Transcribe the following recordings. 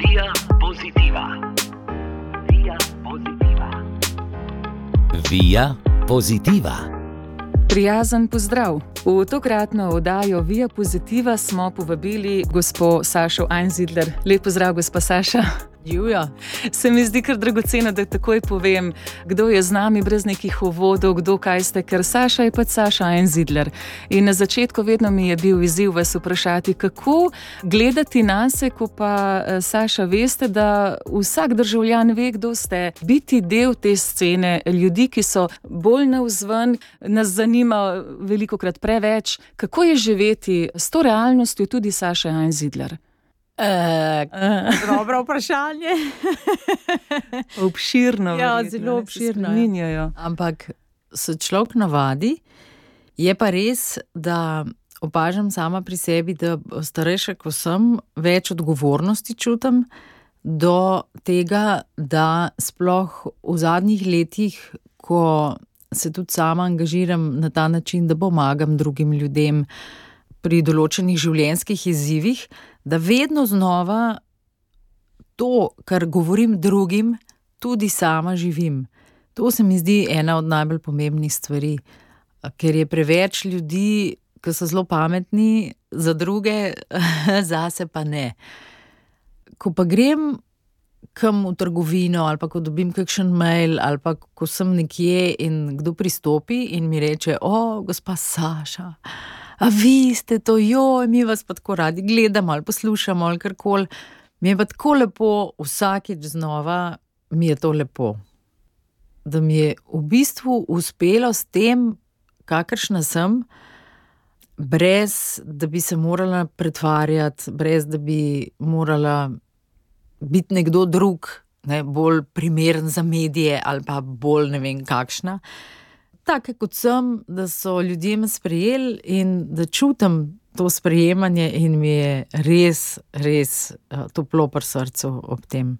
Via pozitiva. Via pozitiva. Via pozitiva. Prijazen pozdrav. V tokratno oddajo Via Pozitiva smo povabili gospo Sašo Einzidler. Lep pozdrav, gospa Saša. Juja. Se mi zdi kar dragoceno, da takoj povem, kdo je z nami, brez nekih uvodov, kdo kaj ste, ker Saša je pač Saša Einzidler. In na začetku vedno mi je bil izziv vas vprašati, kako gledati na se, ko pa eh, Saša veste, da vsak državljan ve, kdo ste. Biti del te scene, ljudi, ki so bolj navzven, nas zanima veliko krat preveč, kako je živeti s to realnostjo tudi Saša Einzidler. E, dobro vprašanje. obširno. Ja, verjetno, zelo obširno, ja. Ampak se človek navadi, je pa res, da opažam sama pri sebi, da starejša, ko sem, več odgovornosti čutim do tega, da sploh v zadnjih letih, ko se tudi sama angažiram na ta način, da pomagam drugim ljudem pri določenih življenjskih izzivih, da vedno znova to, kar govorim drugim, tudi sama živim. To se mi zdi ena od najbolj pomembnih stvari, ker je preveč ljudi, ki so zelo pametni, za druge, zase pa ne. Ko pa grem kam v trgovino, ali pa ko dobim kakšen mail, ali pa ko sem nekje in kdo pristopi in mi reče: O, gospa Saša. A vi ste to, joj, mi vas pa tako radi gledamo ali poslušamo ali karkoli. Mi je pa tako lepo, vsakeč znova mi je to lepo. Da mi je v bistvu uspelo s tem, kakršna sem, brez da bi se morala pretvarjati, brez da bi morala biti nekdo drug, ne, bolj primeren za medije ali pa bolj ne vem kakšna. Take kot sem, da so ljudje me sprejeli in da čutim to sprejemanje, in mi je res, res eh, toplo pri srcu ob tem.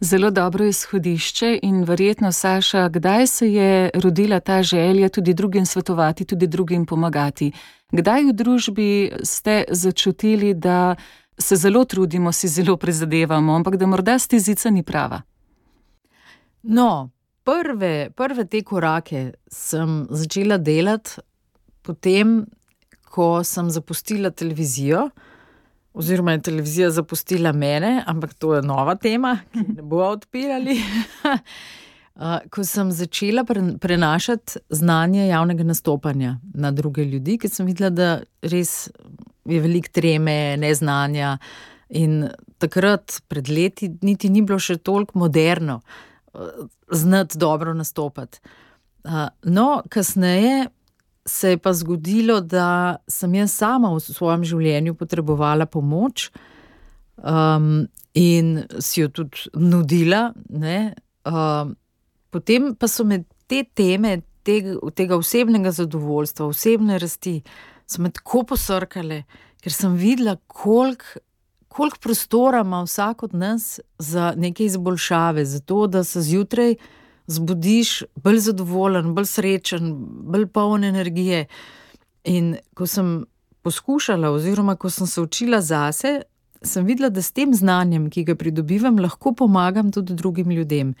Zelo dobro izhodišče in verjetno, Saša, kdaj se je rodila ta želja tudi drugim svetovati, tudi drugim pomagati? Kdaj v družbi ste začutili, da se zelo trudimo, si zelo prizadevamo, ampak da morda stizica ni prava? No, prve, prve te korake sem začela delati potem, ko sem zapustila televizijo, oziroma je televizija zapustila mene, ampak to je nova tema, ki ne bo odpirali. Uh, Ko sem začela pre- prenašati znanje javnega nastopanja na druge ljudi, ker sem videla, da res je veliko treme, neznanja. In takrat, pred leti, niti ni bilo še toliko moderno, uh, znati dobro nastopati. Uh, No, kasneje se je pa zgodilo, da sem jaz sama v svojem življenju potrebovala pomoč um, in si jo tudi nudila. Ne, um, Potem pa so me te teme, tega, tega osebnega zadovoljstva, osebne rasti, so me tako posrkale, ker sem videla, koliko kolik prostora ima vsak od nas za neke izboljšave, za to, da se zjutraj zbudiš bolj zadovoljen, bolj srečen, bolj poln energije. In ko sem poskušala, oziroma ko sem se učila zase, sem videla, da s tem znanjem, ki ga pridobivam, lahko pomagam tudi drugim ljudem.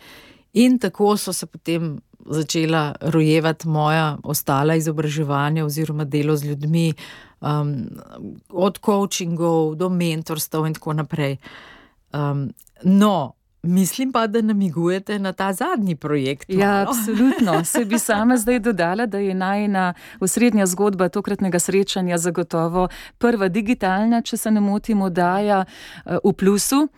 In tako so se potem začela rojevati moja ostala izobraževanja oziroma delo z ljudmi, um, od coachingov do mentorstev in tako naprej. Um, no, mislim pa, da namigujete na ta zadnji projekt. Ja, malo. absolutno. Se bi sama zdaj dodala, da je najna osrednja zgodba tokratnega srečanja zagotovo prva digitalna, če se ne motim, oddaja eh, v plusu.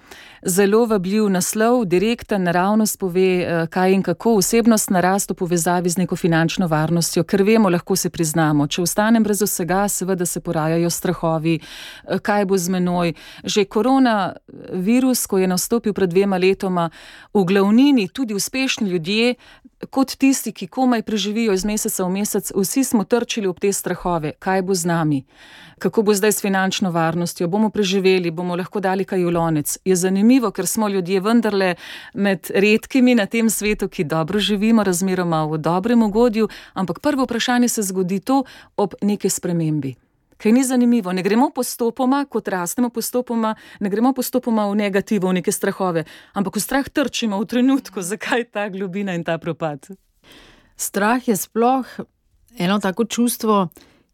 Zelo vabljiv naslov, direkten, naravnost pove, eh, kaj in kako, osebnost narast v povezavi z neko finančno varnostjo, ker vemo, lahko se priznamo. Če ostanem brez vsega, seveda se porajajo strahovi, eh, kaj bo z menoj. Že koronavirus, ko je nastopil pred dvema letoma, v glavnini tudi uspešni ljudje, kot tisti, ki komaj preživijo iz meseca v mesec, vsi smo trčili ob te strahove, kaj bo z nami, kako bo zdaj s finančno varnostjo, bomo preživeli, bomo lahko dali kaj v lonec. Je zanimivo, ker smo ljudje vendarle med redkimi na tem svetu, ki dobro živimo, razmeroma v dobrem ugodju, ampak prvo vprašanje se zgodi to ob neki spremembi. Kaj ni zanimivo, ne gremo postopoma, kot rastemo postopoma, ne gremo postopoma v negativo, v neke strahove, ampak v strah trčimo v trenutku, zakaj ta globina in ta propad. Strah je sploh eno tako čustvo,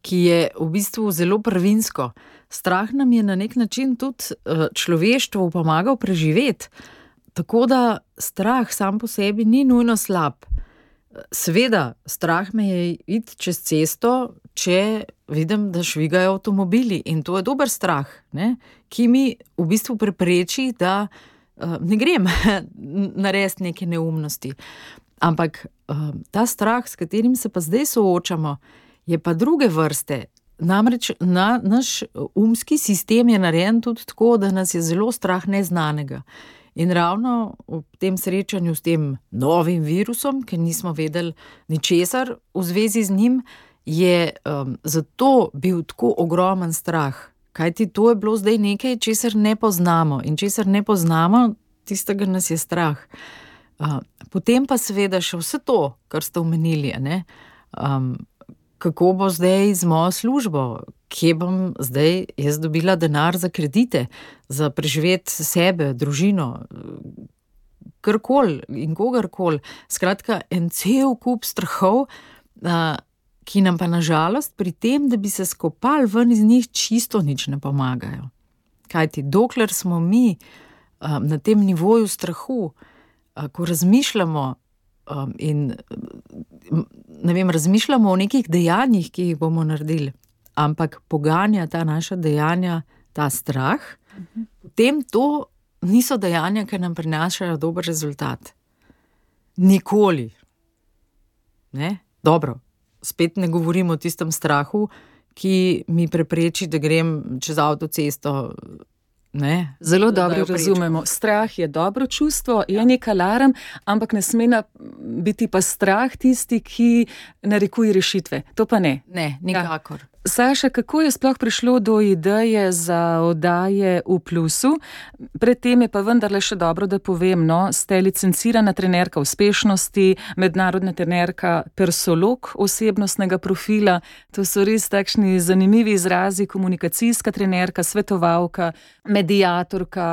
ki je v bistvu zelo prvinsko. Strah nam je na nek način tudi eh, človeštvu pomagal preživeti. Tako da strah sam po sebi ni nujno slab. Sveda, strah me je iti čez cesto, če vidim, da švigajo avtomobili in to je dober strah, ne? ki mi v bistvu prepreči, da uh, ne grem narediti neke neumnosti. Ampak uh, ta strah, s katerim se pa zdaj soočamo, je pa druge vrste. Namreč na, naš umski sistem je narejen tudi tako, da nas je zelo strah neznanega. In ravno v tem srečanju s tem novim virusom, ker nismo vedeli ničesar v zvezi z njim, je um, zato bil tako ogromen strah. Kaj ti to je bilo zdaj nekaj, česar ne poznamo in česar ne poznamo, tistega nas je strah. Uh, potem pa seveda še vse to, kar ste omenili. Um, kako bo zdaj z mojo službo, kje bom zdaj jaz dobila denar za kredite, za preživeti sebe, družino, karkoli in kogarkoli. Skratka, en cel kup strahov, ki nam pa nažalost pri tem, da bi se skopali ven iz njih, čisto nič ne pomagajo. Kaj ti, dokler smo mi na tem nivoju strahu, ko razmišljamo in ne vem, razmišljamo o nekih dejanjih, ki jih bomo naredili, ampak poganja ta naša dejanja, ta strah, potem to niso dejanja, ki nam prinašajo dober rezultat. Nikoli. Ne? Dobro, spet ne govorimo o tistem strahu, ki mi prepreči, da grem čez avtocesto Ne, Zelo dobro razumemo. Strah je dobro čustvo, je ja. nek alarm, ampak ne sme biti pa strah tisti, ki narekuje rešitve. To pa ne. Ne, nikakor. Ja. Saša, kako je sploh prišlo do ideje za oddaje v plusu? Predtem je pa vendarle še dobro, da povem, no, ste licencirana trenerka uspešnosti, mednarodna trenerka, persolog osebnostnega profila. To so res takšni zanimivi izrazi, komunikacijska trenerka, svetovalka, medijatorka,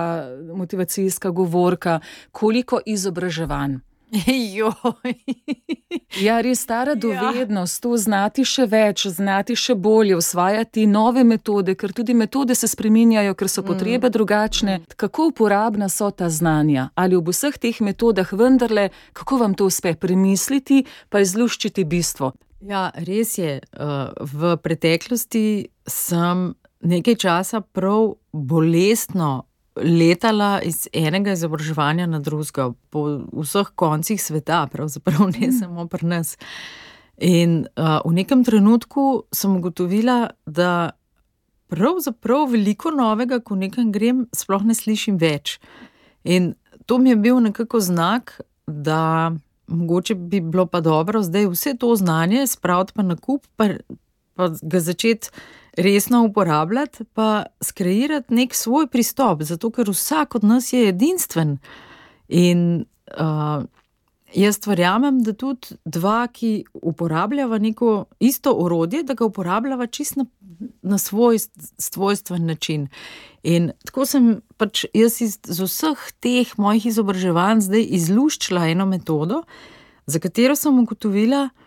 motivacijska govorka. Koliko izobraževanj? ja, res stara ja. dovednost, to znati še več, znati še bolje, usvajati nove metode, ker tudi metode se spreminjajo, ker so potrebe mm. drugačne. Mm. Kako uporabna so ta znanja? Ali v vseh teh metodah vendarle, kako vam to uspe premisliti, pa izluščiti bistvo? Ja, res je. V preteklosti sem nekaj časa prav bolestno letala iz enega izobraževanja na drugega, po vseh koncih sveta, pravzaprav ne mm. samo pri nas. In uh, v nekem trenutku sem ugotovila, da pravzaprav veliko novega, ko nekam grem, sploh ne slišim več. In to mi je bil nekako znak, da mogoče bi bilo pa dobro zdaj vse to znanje spraviti pa na kup, pa, pa ga začeti resno uporabljati, pa skreirati nek svoj pristop, zato ker vsak od nas je edinstven. In uh, jaz verjamem, da tudi dva, ki uporabljava neko isto orodje, da ga uporabljava čisto na, na svoj svojstven način. In tako sem pač jaz iz vseh teh mojih izobraževanj zdaj izluščila eno metodo, za katero sem ugotovila, da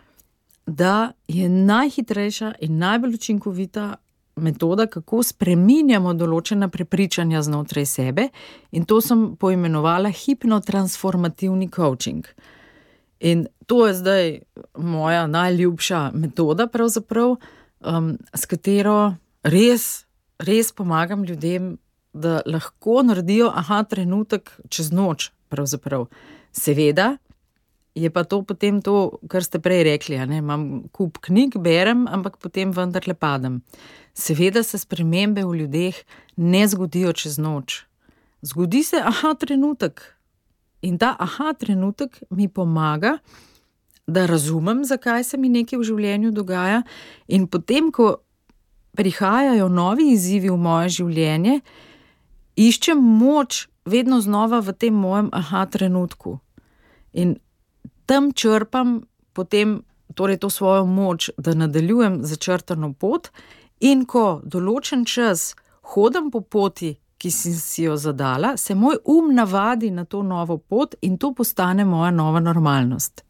je najhitrejša in najbolj učinkovita metoda, kako spremenjamo določena prepričanja znotraj sebe, in to sem poimenovala hipnotransformativni coaching. In to je zdaj moja najljubša metoda, um, s katero res, res pomagam ljudem, da lahko naredijo aha, trenutek čez noč. Pravzaprav. Seveda, je pa to potem to, kar ste prej rekli. Imam kup knjig, berem, ampak potem vendarle padem. Seveda se spremembe v ljudeh ne zgodijo čez noč. Zgodi se aha trenutek. In ta aha trenutek mi pomaga, da razumem, zakaj se mi nekaj v življenju dogaja, in potem, ko prihajajo novi izzivi v moje življenje, iščem moč vedno znova v tem mojem aha trenutku. In tam črpam potem torej to svojo moč, da nadaljujem začrtano pot, In ko določen čas hodim po poti, ki sem si jo zadala, se moj um navadi na to novo pot in to postane moja nova normalnost.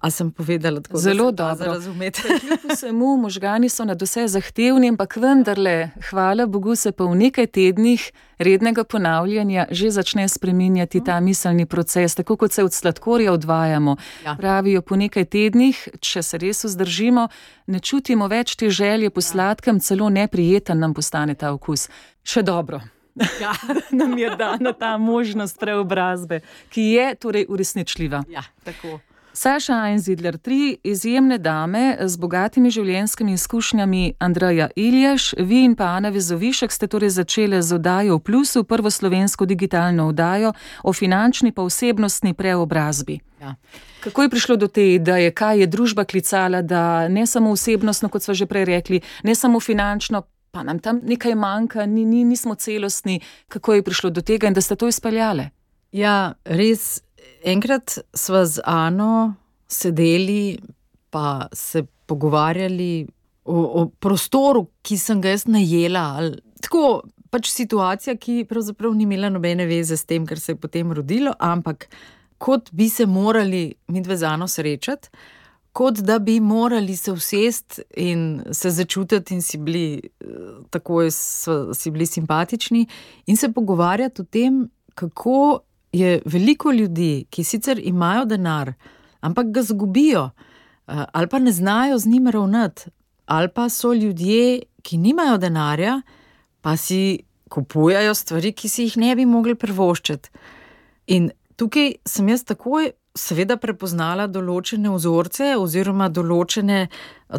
A sem povedala tako Zelo da da dobro. razumeti? Kljub vsemu, možgani so na vse zahtevni, ampak vendarle, hvala Bogu, se pa v nekaj tednih rednega ponavljanja že začne spreminjati ta miselni proces, tako kot se od sladkorja odvajamo. Ja. Pravijo, po nekaj tednih, če se res vzdržimo, ne čutimo več te želje po sladkem, celo neprijeten nam postane ta okus. Še dobro. Ja. Nam je dana ta možnost preobrazbe, ki je torej uresničljiva. ja, tako. Saša Einzidler, tri izjemne dame z bogatimi življenjskimi izkušnjami, Andreja Iljaš, vi in pa Ana Vezovišek ste torej začele z oddajo v Plusu, prvo slovensko digitalno oddajo o finančni pa osebnostni preobrazbi. Ja. Kako je prišlo do te ideje, kaj je družba klicala, da ne samo osebnostno, kot smo že prej rekli, ne samo finančno, pa nam tam nekaj manjka, ni, ni, nismo celostni, kako je prišlo do tega in da ste to izpeljale? Ja, res. Enkrat sva z Ano sedeli pa se pogovarjali o, o prostoru, ki sem ga jaz najela. Tako pač situacija, ki pravzaprav ni imela nobene veze s tem, kar se je potem rodilo, ampak kot bi se morali mi dve z Ano srečati. Kot da bi morali se usesti in se začutiti, in si bili eh, takoj so, si bili simpatični, in se pogovarjati o tem, kako je veliko ljudi, ki sicer imajo denar, ampak ga zgubijo, eh, ali pa ne znajo z njim ravnati, ali pa so ljudje, ki nimajo denarja, pa si kupujajo stvari, ki si jih ne bi mogli privoščiti. In tukaj sem jaz takoj, seveda, prepoznala določene vzorce oziroma določene,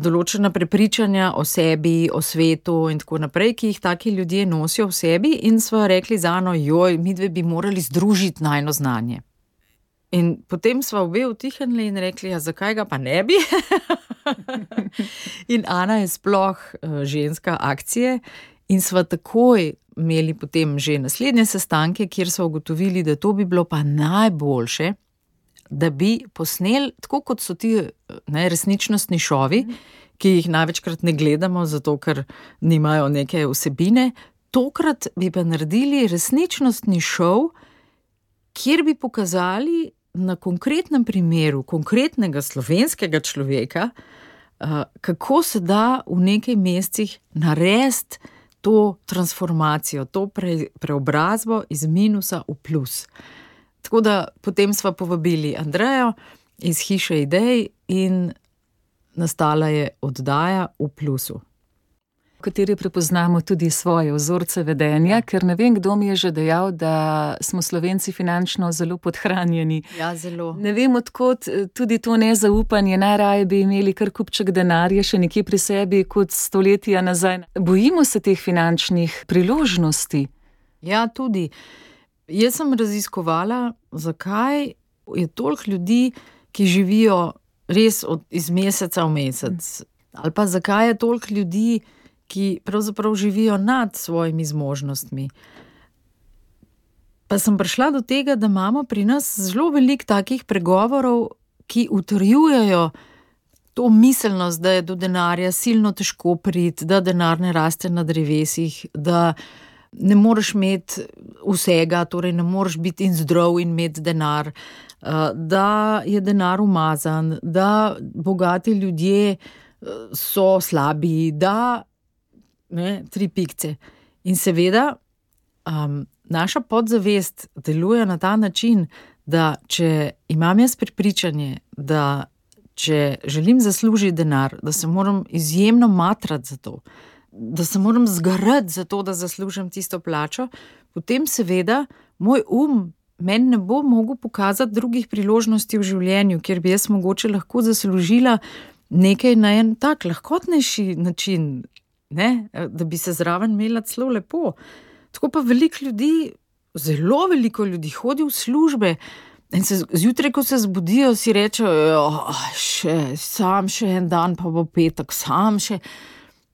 določena prepričanja o sebi, o svetu in tako naprej, ki jih taki ljudje nosijo v sebi, in smo rekli za eno, joj, mi dve bi morali združiti najno znanje. In potem smo obe utihnili in rekli, ja, zakaj ga pa ne bi? in Ana je sploh uh, ženska akcije, in smo takoj imeli potem že naslednje sestanke, kjer so ugotovili, da to bi bilo pa najboljše, da bi posneli, tako kot so ti ne, resničnostni šovi, ki jih največkrat ne gledamo, zato ker nimajo neke vsebine. Tokrat bi pa naredili resničnostni šov, kjer bi pokazali na konkretnem primeru konkretnega slovenskega človeka, uh, kako se da v nekaj mesecih narediti to transformacijo, to pre, preobrazbo iz minusa v plus. Tako da potem smo povabili Andrejo iz Hiše idej in nastala je oddaja v plusu. v kateri prepoznamo tudi svoje vzorce vedenja, ker ne vem, kdo mi je že dejal, da smo Slovenci finančno zelo podhranjeni. Ja, zelo. Ne vem, odkot eh, tudi to nezaupanje, najraje bi imeli kar kupček denarja še nekje pri sebi, kot stoletja nazaj. Bojimo se teh finančnih priložnosti. Ja, tudi. Jaz sem raziskovala, zakaj je toliko ljudi, ki živijo res od, iz meseca v mesec, ali pa zakaj je toliko ljudi, ki pravzaprav živijo nad svojimi zmožnostmi. Pa sem prišla do tega, da imamo pri nas zelo veliko takih pregovorov, ki utrjujejo to miselnost, da je do denarja silno težko priti, da denar ne raste na drevesih, da ne moreš imeti vsega, torej ne moreš biti in zdrav in imeti denar, eh, da je denar umazan, da bogati ljudje eh, so slabi, da ne, tri pikce. In seveda, um, naša podzavest deluje na ta način, da če imam jaz prepričanje, da če želim zaslužiti denar, da se moram izjemno matrati za to, da se moram zgarati za to, da zaslužim tisto plačo, potem seveda moj um. Meni ne bo mogel pokazati drugih priložnosti v življenju, kjer bi jaz mogoče lahko zaslužila nekaj na en tak lahkotnejši način, ne? da bi se zraven imela celo lepo. Tako pa veliko ljudi, zelo veliko ljudi hodi v službe. In se zjutraj, ko se zbudijo, si rečejo, da sam še en dan, pa bo petek, sam še.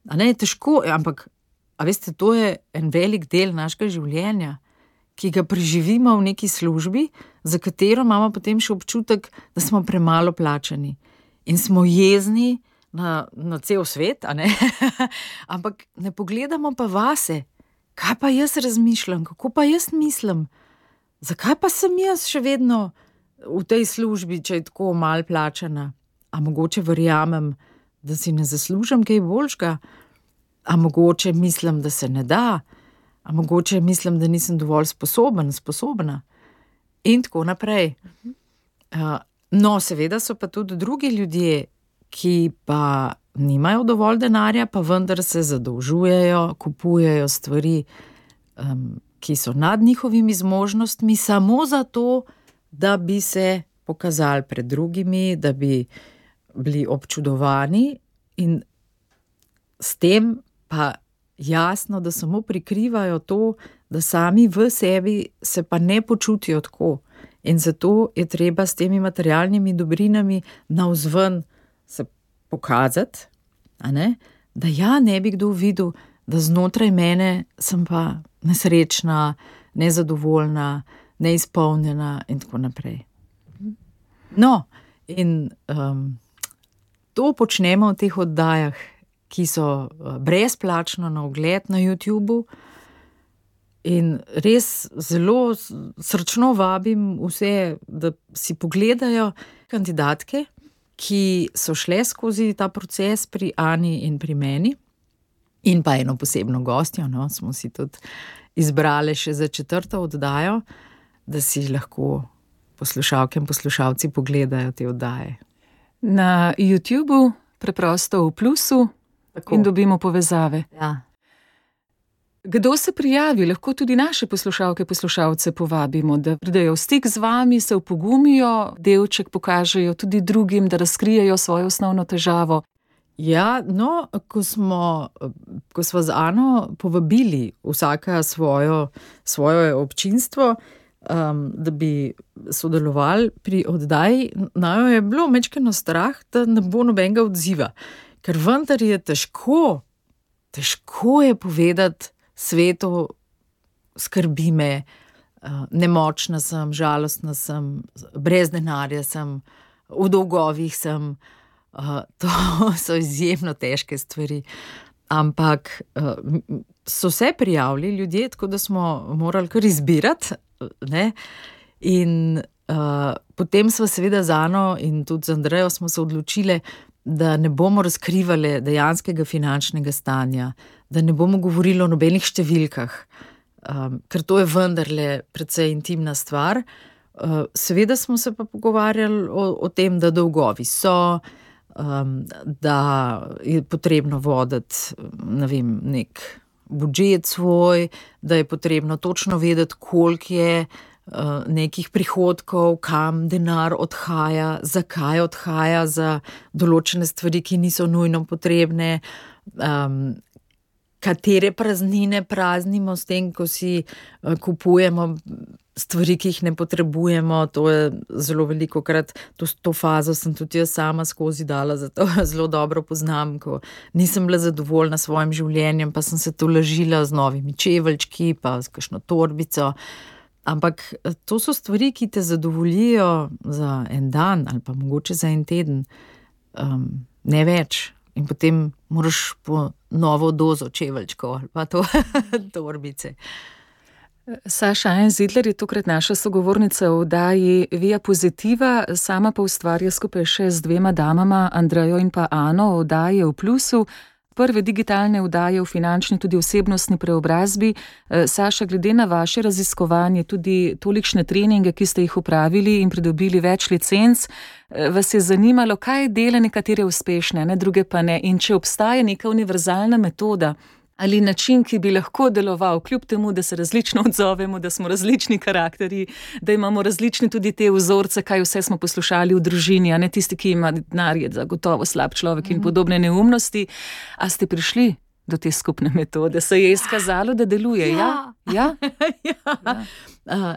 A ne, težko, ampak, veste, to je en velik del našega življenja, ki ga preživimo v neki službi, za katero imamo potem še občutek, da smo premalo plačani. In smo jezni, na, na cel svet, ne? ampak ne pogledamo pa vase, kaj pa jaz razmišljam, kako pa jaz mislim, zakaj pa sem jaz še vedno v tej službi, če je tako mal plačana. A mogoče verjamem, da si ne zaslužim kaj boljšega, a mogoče mislim, da se ne da, a mogoče mislim, da nisem dovolj sposoben, sposobna. In tako naprej. Uh, no, seveda so pa tudi drugi ljudje, ki pa nimajo dovolj denarja, pa vendar se zadolžujejo, kupujejo stvari, um, ki so nad njihovimi zmožnostmi, samo zato, da bi se pokazali pred drugimi, da bi bili občudovani, in s tem pa jasno, da samo prikrivajo to, da sami v sebi se pa ne počutijo tako. In zato je treba s temi materialnimi dobrinami navzven se pokazati, da ja, ne bi kdo videl, da znotraj mene sem pa nesrečna, nezadovoljna, neizpolnjena in tako naprej. No, in um, to počnemo v teh oddajah, ki so uh, brezplačno na ogled na YouTubu. In res zelo srčno vabim vse, da si pogledajo kandidatke, ki so šle skozi ta proces pri Ani in pri meni, in pa eno posebno gostjo, no, smo si tudi izbrali še za četrto oddajo, da si lahko poslušalke in poslušalci pogledajo te oddaje. Na YouTubu, preprosto v plusu, Tako. in dobimo povezave. Ja. Kdo se prijavi, lahko tudi naše poslušalke, poslušalce povabimo, da pridejo v stik z vami, se upogumijo, delček pokažejo tudi drugim, da razkrijejo svojo osnovno težavo. Ja, no, ko smo, ko smo z Ano povabili vsaka svojo, svoje občinstvo, um, da bi sodelovali pri oddaji, naj je bilo mečkeno strah, da ne bo nobenega odziva. Ker vendar je težko, težko je povedati svetu, skrbi me, uh, nemočna sem, žalostna sem, brez denarja sem, v dolgovih sem. Uh, to so izjemno težke stvari. Ampak uh, so se prijavili ljudje, tako da smo morali kar izbirati. Ne? In uh, potem smo, seveda, z Ano in tudi z Andrejo se odločili, da ne bomo razkrivali dejanskega finančnega stanja, da ne bomo govorili o nobenih številkah, um, ker to je vendarle precej intimna stvar. Uh, seveda smo se pa pogovarjali o, o tem, da dolgovi so, um, da je potrebno voditi ne vem, nek budžet svoj, da je potrebno točno vedeti, koliko je. Uh, nekih prihodkov, kam denar odhaja, zakaj odhaja za določene stvari, ki niso nujno potrebne, um, katere praznine praznimo s tem, ko si uh, kupujemo stvari, ki jih ne potrebujemo. To je zelo veliko krat, to, to fazo sem tudi jaz sama skozi dala, zato zelo dobro poznam, ko nisem bila zadovoljna s svojim življenjem, pa sem se to lažila z novimi čeveljčki, pa s kakšno torbico. Ampak eh, to so stvari, ki te zadovoljijo za en dan ali pa mogoče za en teden, um, ne več. In potem moraš po novo dozo čeveljčkov ali pa to torbice. Saša Enzidler je tokrat naša sogovornica v oddaji Via Positiva, sama pa ustvarja skupaj še z dvema damama, Andrejo in pa Ano, oddaje v plusu prve digitalne vdaje v finančni, tudi osebnostni preobrazbi. Eh, Saša, glede na vaše raziskovanje, tudi tolikšne treninge, ki ste jih upravili in pridobili več licenc, eh, vas je zanimalo, kaj dela nekatere uspešne, ne druge pa ne. In če obstaja neka univerzalna metoda, ali način, ki bi lahko deloval, kljub temu, da se različno odzovemo, da smo različni karakteri, da imamo različne tudi te vzorce, kaj vse smo poslušali v družini, a ne tisti, ki ima denar, je zagotovo slab človek in mhm. podobne neumnosti. A ste prišli do te skupne metode, se je izkazalo, da deluje? Ja, ja. ja. ja. Uh,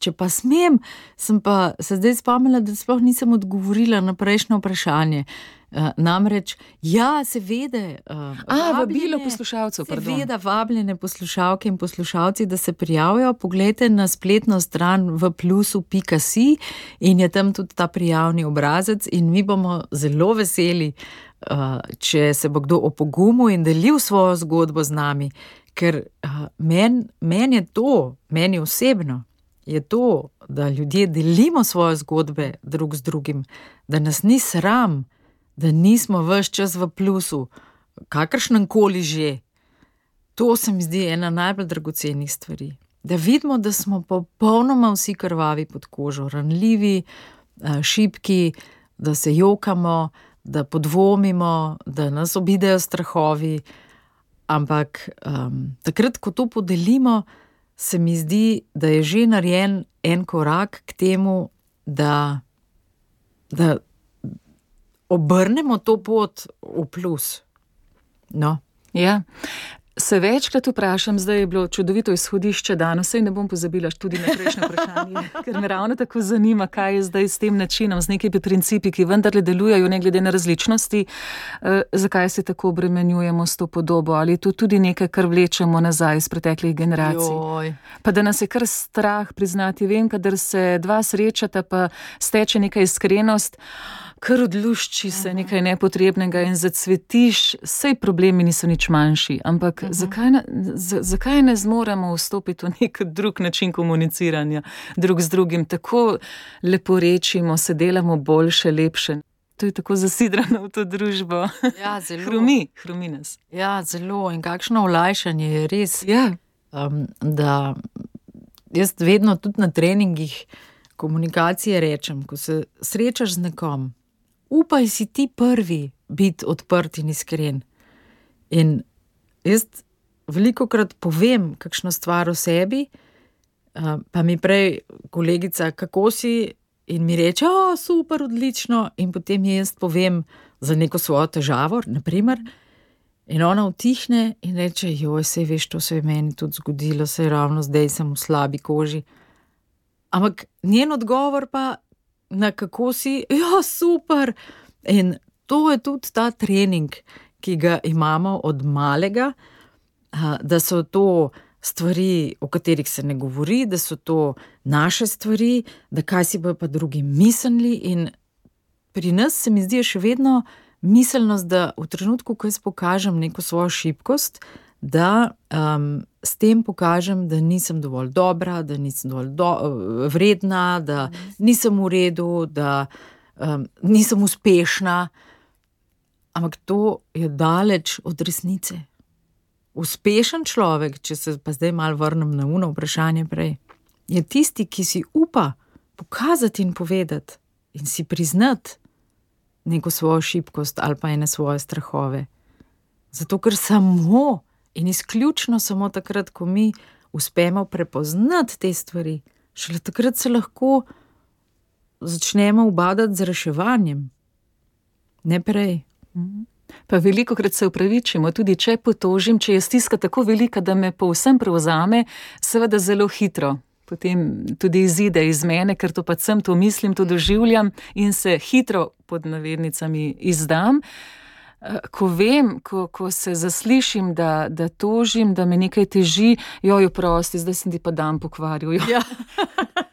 če pa smem, sem pa se zdaj spomnila, da sploh nisem odgovorila na prejšnjo vprašanje. Uh, namreč, ja, seveda, uh, vabilo poslušalcev. Seveda, vabljene poslušalke in poslušalci, da se prijavijo. Poglejte na spletno stran v plusu.si in je tam tudi ta prijavni obrazec, in mi bomo zelo veseli, uh, če se bo kdo opogumil in delil svojo zgodbo z nami, ker uh, meni men je to, meni osebno, je to, da ljudje delimo svoje zgodbe drug z drugim, da nas ni sram, da nismo vse čas v plusu, kakršnem koli že. To se mi zdi ena najbolj dragocenih stvari. Da vidimo, da smo popolnoma vsi krvavi pod kožo, ranljivi, šipki, da se jokamo, da podvomimo, da nas obidejo strahovi. Ampak um, takrat, ko to podelimo, se mi zdi, da je že narejen en korak k temu, da, da obrnemo to pot v plus. No. Ja. Se večkrat vprašam, zdaj je bilo čudovito izhodišče danes, sej ne bom pozabila tudi na prejšnje vprašanje, ker me ravno tako zanima, kaj je zdaj s tem načinom, z nekimi principi, ki vendarle delujejo, ne glede na različnosti, eh, zakaj se tako obremenjujemo s to podobo, ali je to tudi nekaj, kar vlečemo nazaj iz preteklih generacij. Joj. Pa da nas je kar strah priznati, vem, kadar se dva srečata, pa steče neka iskrenost kar odlušči se nekaj nepotrebnega in zacvetiš, vse problemi niso nič manjši. Ampak uh -huh. zakaj, ne, z, zakaj ne zmoremo vstopiti v nek drug način komuniciranja, drug z drugim, tako lepo rečemo, se delamo boljše, lepše. To je tako zasidrano v to družbo. Ja, zelo. Hrumi, hrumi nas. Ja, zelo. In kakšno olajšanje je res. Ja. Um, da jaz vedno tudi na treningih komunikacije rečem, ko se srečaš z nekom, upaj si ti prvi biti odprt in iskren. In jaz veliko krat povem, kakšno stvar o sebi, pa mi prej kolegica, kako si, in mi reče, o, super, odlično, in potem jaz povem za neko svojo težavo, naprimer. In ona utihne in reče: Joj, se veš, to se je meni tudi zgodilo, se je ravno zdaj sem v slabi koži. Ampak njen odgovor pa na kako si, ja, super. In to je tudi ta trening, ki ga imamo od malega, da so to stvari, o katerih se ne govori, da so to naše stvari, da kaj si bojo pa drugi mislili. In pri nas se mi zdi še vedno miselnost, da v trenutku, ko jaz pokažem neko svojo šibkost, da um, s tem pokažem, da nisem dovolj dobra, da nisem dovolj do, vredna, da nisem v redu, da um, nisem uspešna. Ampak to je daleč od resnice. Uspešen človek, če se pa zdaj malo vrnem na uno vprašanje prej, je tisti, ki si upa pokazati in povedati in si priznati neko svojo šibkost ali pa ene svoje strahove. Zato, ker samo In izključno samo takrat, ko mi uspemo prepoznati te stvari, šele takrat se lahko začnemo ubadati z reševanjem, ne prej. Pa veliko krat se upravičimo, tudi če potožim, če je stiska tako velika, da me povsem prevzame, seveda zelo hitro. Potem tudi izide iz mene, ker to pa sem, to mislim, to doživljam in se hitro pod navednicami izdam. Ko vem, ko, ko se zaslišim, da, da tožim, da me nekaj teži, jojo, prosti, zdaj sem ti pa dan pokvaril. Ja.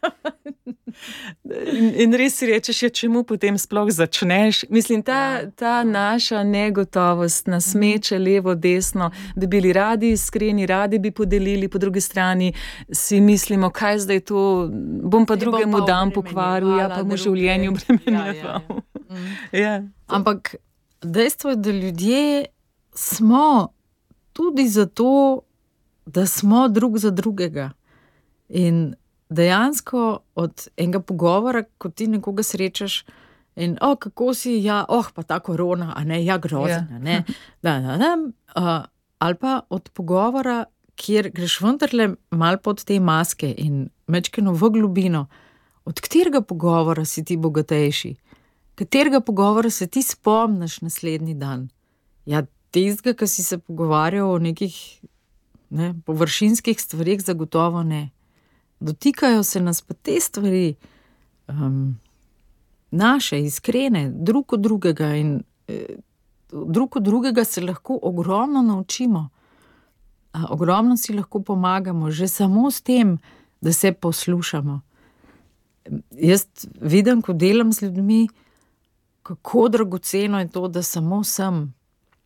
In, in res si rečeš, ja, čemu potem sploh začneš. Mislim, ta, ta naša negotovost nas meče levo, desno, bi bili radi iskreni, radi bi podelili, po drugi strani si mislimo, kaj zdaj to, bom pa drugemu dan pokvaril, ja pa mu življenju druge. obremenjeval. Ja, ja, Ja. Ampak dejstvo je, da ljudje smo tudi zato, da smo drug za drugega. In dejansko od enega pogovora, ko ti nekoga srečaš. In, oh, kako si, ja, oh, pa ta korona, a ne, ja, grozna. Ja. Ne, da, da, da, uh, ali pa od pogovora, kjer greš vendarle mal pod te maske in mečkeno v globino, od katerega pogovora si ti bogatejši, katerega pogovora se ti spomniš naslednji dan. Ja, tistega, ki si se pogovarjal o nekih ne, površinskih stvarih, zagotovo ne. Dotikajo se nas pa te stvari, um, naše, iskrene, drug od drugega, in eh, drug od drugega se lahko ogromno naučimo. A, ogromno si lahko pomagamo, že samo s tem, da se poslušamo. Jaz vidim, ko delam z ljudmi, kako dragoceno je to, da samo sem,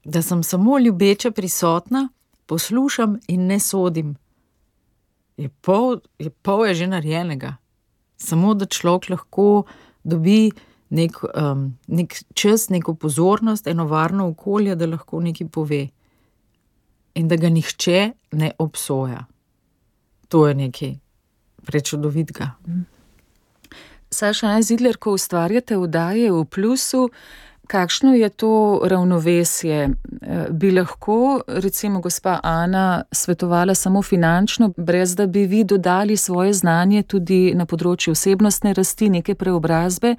da sem samo ljubeča prisotna, poslušam in ne sodim. Je pol, je pol je že narejenega. Samo da človek lahko dobi nek, um, nek čas, neko pozornost, eno varno okolje, da lahko nekaj pove. In da ga nihče ne obsoja. To je nekaj prečudovitega. Saša Najzidler, ko ustvarjate vdaje v plusu, kakšno je to ravnovesje? Eh, bi lahko, recimo, gospa Ana svetovala samo finančno, brez da bi vi dodali svoje znanje tudi na področju osebnostne rasti, neke preobrazbe?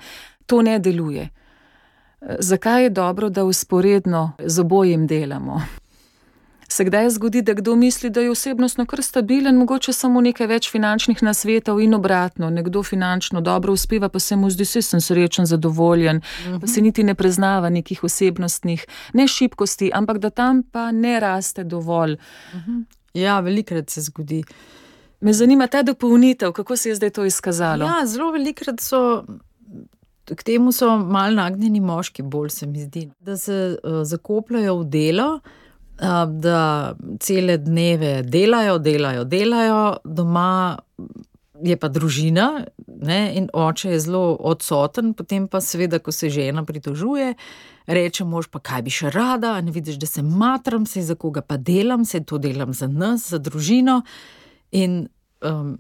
To ne deluje. Eh, zakaj je dobro, da usporedno z obojim delamo? Se kdaj zgodi, da kdo misli, da je osebnostno kar stabilen, mogoče samo nekaj več finančnih nasvetov in obratno, nekdo finančno dobro uspeva, pa se mu zdi, da sem srečen, zadovoljen, uh -huh. pa se niti ne preznava nekih osebnostnih, ne šibkosti, ampak da tam pa ne raste dovolj. Uh -huh. Ja, velikrat se zgodi. Me zanima ta dopolnitev, kako se je zdaj to izkazalo. Ja, zelo velikrat so. K temu so malo nagnjeni moški, bolj se mi zdi, da se uh, zakopljajo v delo, da cele dneve delajo, delajo, delajo, doma je pa družina ne, in oče je zelo odsoten, potem pa seveda, ko se žena pritožuje. Reče mož, pa kaj bi še rada, ne vidiš, da se matram, se za koga pa delam, se to delam za nas, za družino. In um,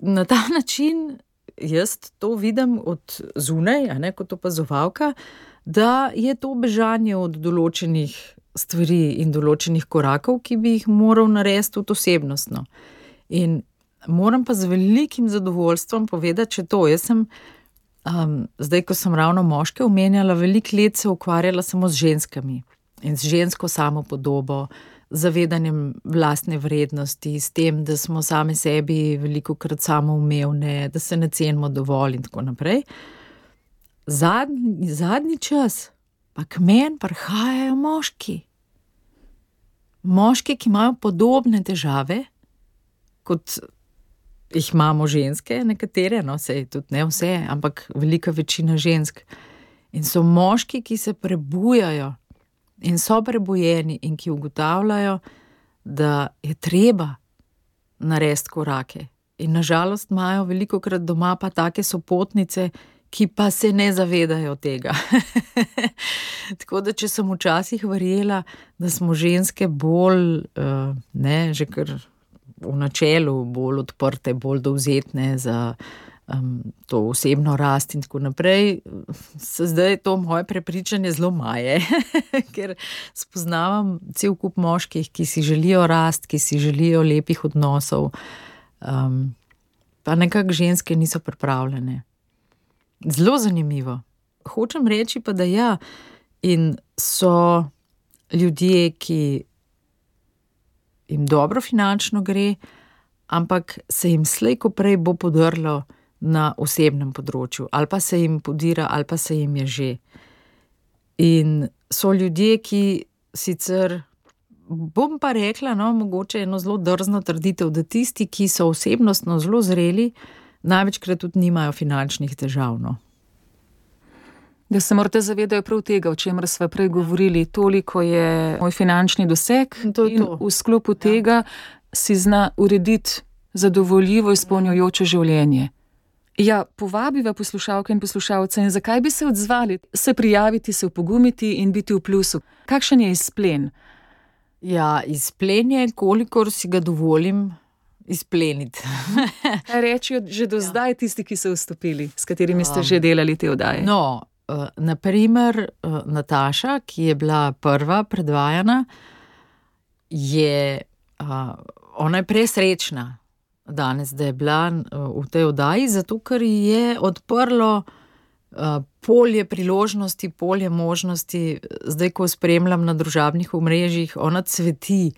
na ta način jaz to vidim od zunaj, ne, kot opazovalka, da je to bežanje od določenih stvari in določenih korakov, ki bi jih moral narediti tudi osebnostno. In moram pa z velikim zadovoljstvom povedati, če to. Jaz sem, um, zdaj, ko sem ravno moške omenjala, veliko let se ukvarjala samo z ženskami in z žensko samo podobo. Zavedanjem vlastne vrednosti, s tem, da smo sami sebi veliko krat samoumevne, da se ne cenimo dovolj, in tako naprej. Zadnji, zadnji čas, pa k meni prihajajo moški moški, ki imajo podobne težave kot jih imamo ženske, nekatere, no, vse tudi ne vse, ampak velika večina žensk. In so moški, ki se prebujajo in so prebujeni, in ki ugotavljajo, da je treba narediti korake. In nažalost imajo veliko krat doma pa take sopotnice, ki pa se ne zavedajo tega. Tako da, če sem včasih verjela, da smo ženske bolj, uh, ne, že kar v načelu, bolj odprte, bolj dovzetne za to osebno rast in tako naprej, se zdaj to moje prepričanje zelo maje, ker spoznavam cel kup moških, ki si želijo rast, ki si želijo lepih odnosov. Um, pa nekako ženske niso pripravljene. Zelo zanimivo. Hočem reči pa, da ja, in so ljudje, ki jim dobro finančno gre, ampak se jim slejko prej bo podrlo na osebnem področju, ali pa se jim podira, ali pa se jim je že. In so ljudje, ki sicer. Bom pa rekla, no, mogoče eno zelo drzno trditev, da tisti, ki so osebnostno zelo zreli, največkrat tudi nimajo finančnih težav. No. Da se morate zavedati prav tega, o čemer smo prej govorili, toliko je moj finančni doseg, to je to. v sklopu ja. tega si zna urediti zadovoljivo, izpolnjujoče življenje. Ja, povabiva poslušalke in poslušalce, in zakaj bi se odzvali, se prijaviti, se upogumiti in biti v plusu. Kakšen je izplen? Ja, izplen je, kolikor si ga dovolim izpleniti. Rečijo že do ja. zdaj tisti, ki so vstopili, s katerimi ste um, že delali te oddaje? No, uh, naprimer, uh, Nataša, ki je bila prva predvajana, je, uh, ona je presrečna danes, da je bila uh, v tej oddaji, zato ker je odprlo. Polje priložnosti, polje možnosti, zdaj, ko spremljam na družabnih omrežjih, ona cveti,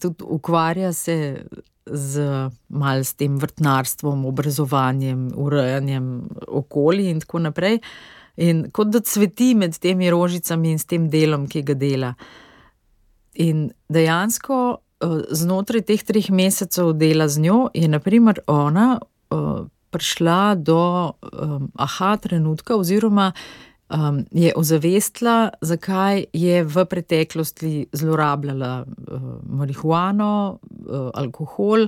tudi ukvarja se z malce s tem vrtnarstvom, obrazovanjem, urejanjem okolja in tako naprej. In kot da cveti med temi rožicami in s tem delom, ki ga dela. In dejansko eh, znotraj teh treh mesecev dela z njo je, naprimer, ona uh, prišla do um, aha trenutka, oziroma um, je ozavestila, zakaj je v preteklosti zlorabljala uh, marihuano, uh, alkohol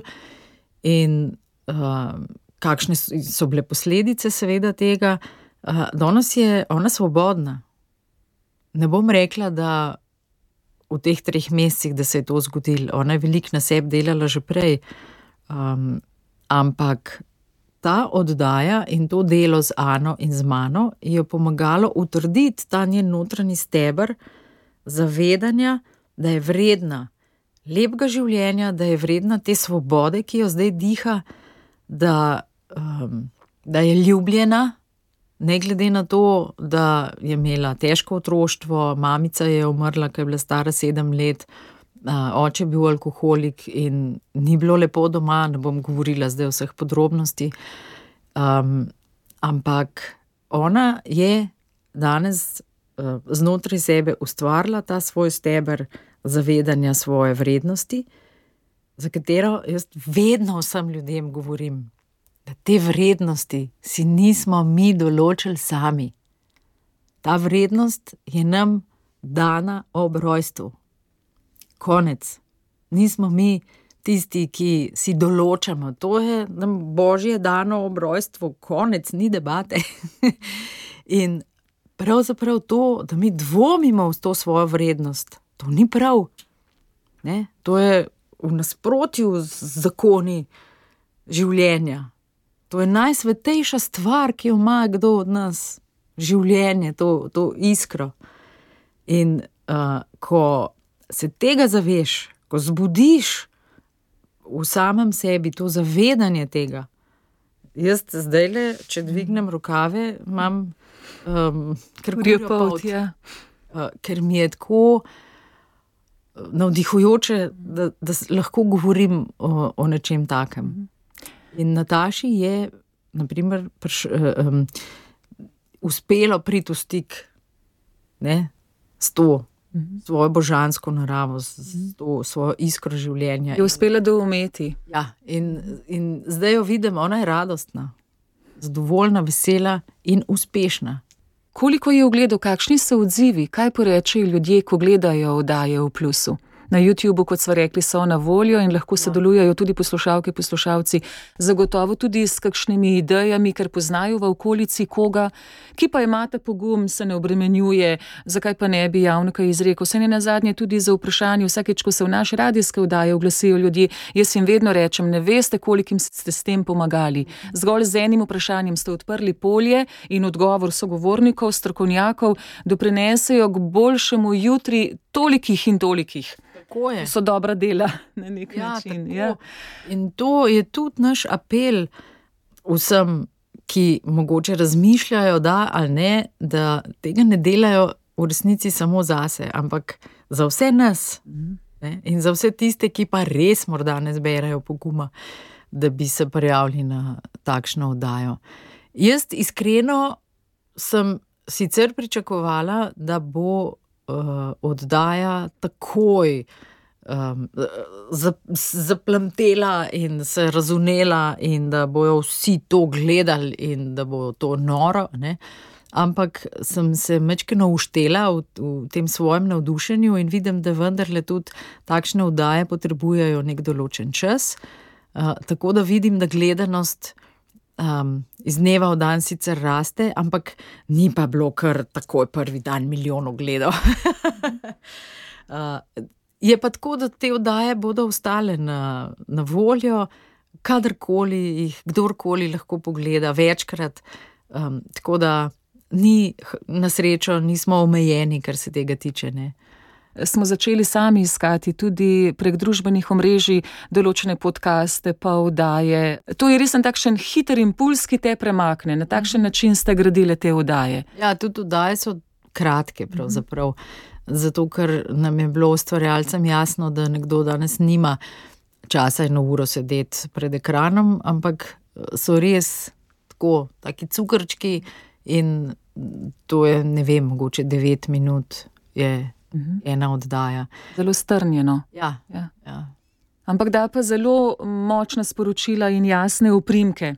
in uh, kakšne so, bile posledice, seveda, tega. Uh, danes je ona svobodna. Ne bom rekla, da v teh treh mesecih, da se je to zgodilo. Ona je veliko na sebi delala že prej. Um, ampak ta oddaja in to delo z Ano in z mano je pomagalo utrditi ta njen notranji stebr zavedanja, da je vredna lepega življenja, da je vredna te svobode, ki jo zdaj diha, da, um, da je ljubljena. Ne glede na to, da je imela težko otroštvo, mamica je umrla, ko je bila stara sedem let, oče je bil alkoholik in ni bilo lepo doma, ne bom govorila zdaj o vseh podrobnostih. Um, ampak ona je danes uh, znotraj sebe ustvarila ta svoj steber zavedanja svoje vrednosti, za katero jaz vedno vsem ljudem govorim, da te vrednosti si nismo mi določili sami. Ta vrednost je nam dana ob rojstvu. Konec. Nismo mi tisti, ki si določamo, to je nam božje dano ob rojstvu, konec, ni debate. In pravzaprav to, da mi dvomimo v to svojo vrednost, to ni prav. Ne? To je v nasprotju z zakoni življenja. To je najsvetejša stvar, ki jo ima kdo od nas, življenje, to, to iskro. In uh, ko se tega zaveš, ko zbudiš v samem sebi to zavedanje tega, jaz zdaj le, če dvignem rokave, imam um, kar Rjopot, ja. uh, ker mi je tako navdihujoče, da, da lahko govorim o, o nečem takem. In Nataši je, naprimer, prš, um, uspelo priti v stik ne, s to svojo božansko naravo, s, s to svojo iskro življenja. Je uspela doumeti. Ja, in, in zdaj jo vidim, ona je radostna, zadovoljna, vesela in uspešna. Koliko je ogledov, kakšni so odzivi, kaj porečejo ljudje, ko gledajo oddaje v plusu? Na YouTubu, kot smo rekli, so na voljo in lahko sodelujejo tudi poslušalke, poslušalci, zagotovo tudi s kakšnimi idejami, ker poznajo v okolici koga, ki pa imate pogum, se ne obremenjuje, zakaj pa ne bi javno kaj izrekel. Se ne na zadnje tudi za vprašanje, vsakeč, ko se v naše radijske oddaje oglasijo ljudje, jaz jim vedno rečem, ne veste, kolikim ste s tem pomagali. Zgolj z enim vprašanjem ste odprli polje in odgovor sogovornikov, strokovnjakov, doprinesejo k boljšemu jutri tolikih in tolikih. Tako je. So dobra dela na nek Ja, način. tako. Ja. In to je tudi naš apel vsem, ki mogoče razmišljajo, da ali ne, da tega ne delajo v resnici samo zase, ampak za vse nas. Ne? In za vse tiste, ki pa res morda ne zberajo poguma, da bi se prijavili na takšno oddajo. Jaz iskreno sem sicer pričakovala, da bo uh, oddaja takoj um, zaplamtela in se razunela, in da bojo vsi to gledali, in da bo to noro. Ne? Ampak sem se mečkino uštela v, v tem svojem navdušenju in vidim, da vendarle tudi takšne oddaje potrebujejo nek določen čas. Uh, tako da vidim, da gledanost um, iz dneva v dan sicer raste, ampak ni pa bilo kar takoj prvi dan milijonov gledov. uh, je pa tako, da te oddaje bodo ostale na, na voljo, kadarkoli jih kdorkoli lahko pogleda, večkrat. Um, tako da ni na srečo, nismo omejeni, kar se tega tiče. Ne. Smo začeli sami iskati tudi prek družbenih omrežij določene podkaste, pa vdaje. To je res en takšen hiter impuls, ki te premakne. Na takšen način ste gradili te vdaje. Ja, tudi oddaje so kratke, pravzaprav. Zato, ker nam je bilo ustvarjalcem jasno, da nekdo danes nima časa eno uro sedeti pred ekranom, ampak so res tako, taki cukrčki in to je, ne vem, mogoče devet minut je ena oddaja. Zelo strnjeno. Ja, Ja. ja. Ampak da pa zelo močna sporočila in jasne uprimke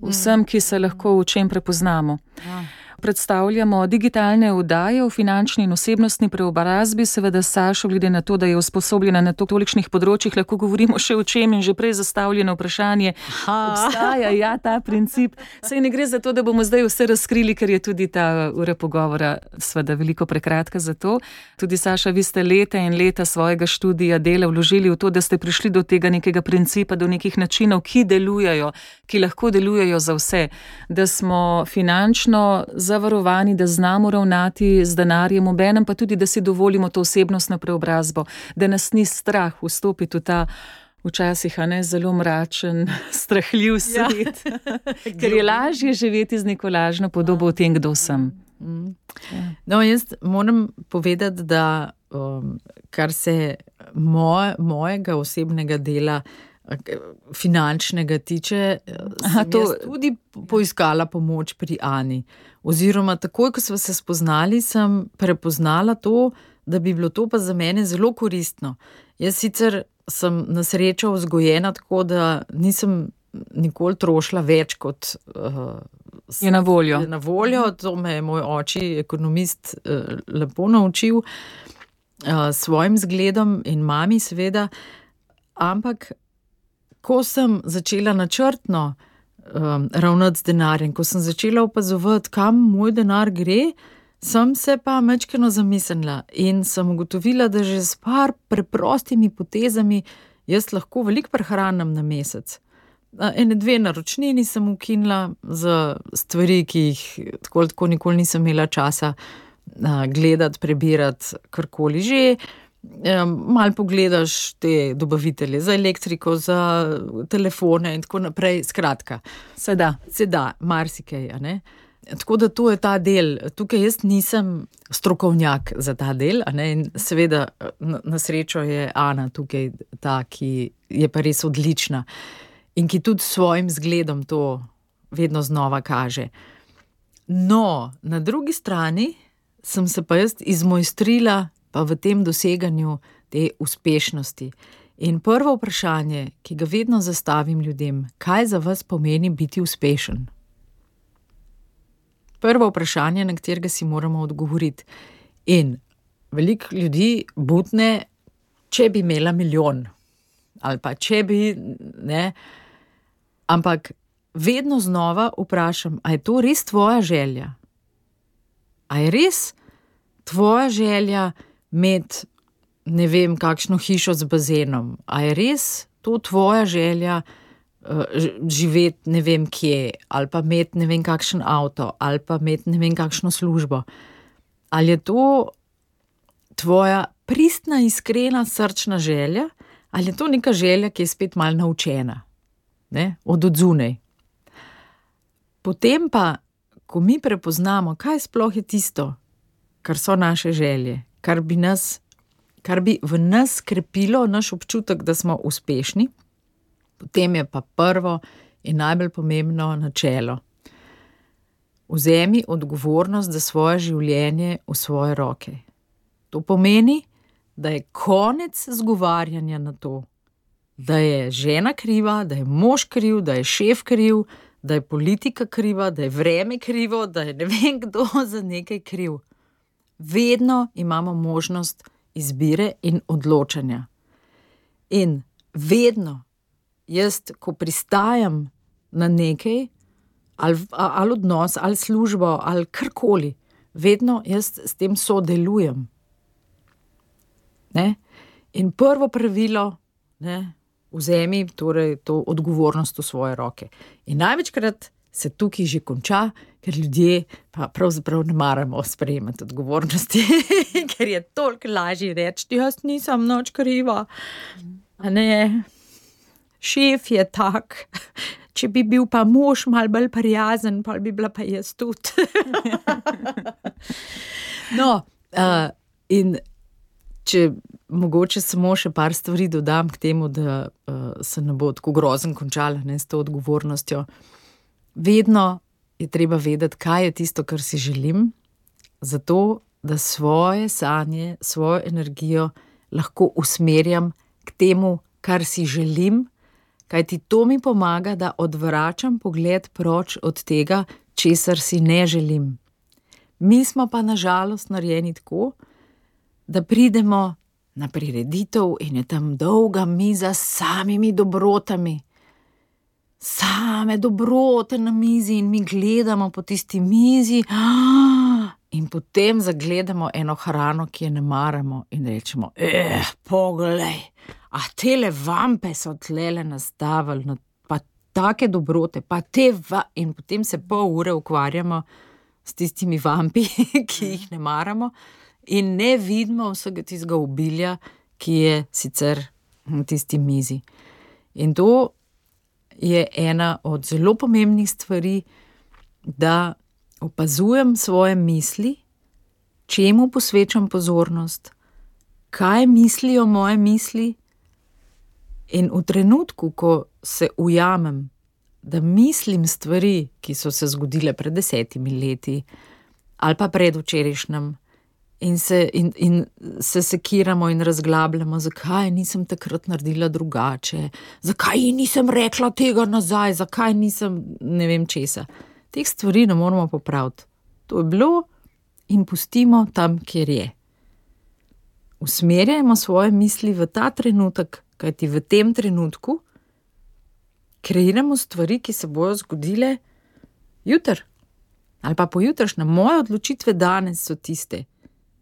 vsem, ki se lahko v čem prepoznamo. Ja. Predstavljamo digitalne vdaje v finančni in osebnostni preobrazbi. Seveda, Sašo, glede na to, da je usposobljena na tolikšnih področjih, lahko govorimo še o čem in že prej zastavljeno vprašanje. Obstaja ja, ta princip. Sej ne gre za to, da bomo zdaj vse razkrili, ker je tudi ta ura pogovora seveda veliko prekratka za to. Tudi Saša, vi ste leta in leta svojega študija dela vložili v to, da ste prišli do tega nekega principa, do nekih načinov, ki delujejo, ki lahko delujejo za vse. Da smo finančno zavarovani, da znamo ravnati z denarjem, obenem pa tudi, da si dovolimo to osebnostno preobrazbo, da nas ni strah vstopiti v ta. Včasih je zelo mračen, strahljiv ja. svet, ja. ker je lažje živeti z neko lažno podobo o tem, kdo sem. Mm. No, jaz moram povedati, da um, kar se moj, mojega osebnega dela, finančnega tiče, Aha, to... tudi poiskala pomoč pri Ani. Oziroma, takoj, ko smo se spoznali, sem prepoznala to, da bi bilo to pa za mene zelo koristno. Jaz sicer sem na srečo vzgojena tako, da nisem nikoli trošila več kot. Uh, Je na voljo. Je na voljo, to me je moj oče, ekonomist, uh, lepo naučil s uh, svojim zgledom in mami, seveda. Ampak ko sem začela načrtno um, ravnati z denarjem, ko sem začela opazovati, kam moj denar gre, sem se pa mečkeno zamislila in sem ugotovila, da že s par preprostimi potezami jaz lahko veliko prehranim na mesec. Ene dve naročnini sem ukinila za stvari, ki jih tako, tako nikoli nisem imela časa gledati, prebirati, karkoli že. Mal pogledaš te dobavitelje za elektriko, za telefone in tako naprej. Skratka, se da. Se da, marsikaj. Tako da to je ta del. Tukaj jaz nisem strokovnjak za ta del, seveda na, na srečo je Ana tukaj ta, ki je pa res odlična in ki tudi s svojim zgledom to vedno znova kaže. No, na drugi strani sem se pa jaz izmojstrila pa v tem doseganju te uspešnosti. In prvo vprašanje, ki ga vedno zastavim ljudem, kaj za vas pomeni biti uspešen? Prvo vprašanje, na katerega si moramo odgovoriti. In veliko ljudi butne, če bi imela milijon, ali pa če bi ne. Ampak vedno znova vprašam, ali je to res tvoja želja? Ali je res tvoja želja? Imeti ne vem, kakšno hišo z bazenom. A je res to tvoja želja uh, živeti ne vem kje, ali pa imeti ne vem kakšen avto, ali pa imeti ne vem kakšno službo. Ali je to tvoja pristna, iskrena, srčna želja, ali je to neka želja, ki je spet mal naučena, ne? od odzunaj. Potem pa, ko mi prepoznamo, kaj sploh je tisto, kar so naše želje, kar bi, nas, kar bi v nas krepilo naš občutek, da smo uspešni, potem je pa prvo in najbolj pomembno načelo. Vzemi odgovornost za svoje življenje v svoje roke. To pomeni, da je konec zgovarjanja na to, da je žena kriva, da je mož kriv, da je šef kriv, da je politika kriva, da je vreme krivo, da je ne vem kdo za nekaj kriv vedno imamo možnost izbire in odločanja. In vedno, jaz, ko pristajam na nekaj, ali, ali odnos, ali službo, ali karkoli, vedno jaz s tem sodelujem. Ne? In prvo pravilo, ne, vzemi torej to odgovornost v svoje roke. In največkrat se tukaj že konča, ker ljudje pa pravzaprav ne maramo sprejemati odgovornosti, ker je toliko lažje reči: Jaz nisem noč kriva. Ne, šef je tak. Če bi bil pa mož malo bolj prijazen, pa bi bila pa jaz tudi. no, uh, in če mogoče samo še par stvari dodam k temu, da uh, se ne bo tako grozen končala ne, s to odgovornostjo vedno je treba vedeti, kaj je tisto, kar si želim, zato da svoje sanje, svojo energijo lahko usmerjam k temu, kar si želim, kajti to mi pomaga, da odvračam pogled proč od tega, česar si ne želim. Mi smo pa nažalost narejeni tako, da pridemo na prireditev in je tam dolga miza s samimi dobrotami. Same dobrote na mizi, in mi gledamo po tisti mizi, in potem zagledamo eno hrano, ki je ne maramo, in rečemo: Eh, poglej, a te le vampe so tlele nastavili, no, pa take dobrote, pa te va. In potem se pol ure ukvarjamo s tistimi vampi, ki jih ne maramo, in ne vidimo vsega tistega obilja, ki je sicer na tisti mizi. In to je ena od zelo pomembnih stvari, da opazujem svoje misli, čemu posvečam pozornost, kaj mislijo moje misli. In v trenutku, ko se ujamem, da mislim stvari, ki so se zgodile pred desetimi leti ali pa predvčerajšnjem, in se, in, in se sekiramo in razglabljamo, zakaj nisem takrat naredila drugače, zakaj nisem rekla tega nazaj, zakaj nisem ne vem česa. Teh stvari ne moramo popraviti. To je bilo in pustimo tam, kjer je. Usmerjajmo svoje misli v ta trenutek, kajti v tem trenutku kreiramo stvari, ki se bodo zgodile jutri ali pa pojutrišnjem. Moje odločitve danes so tiste,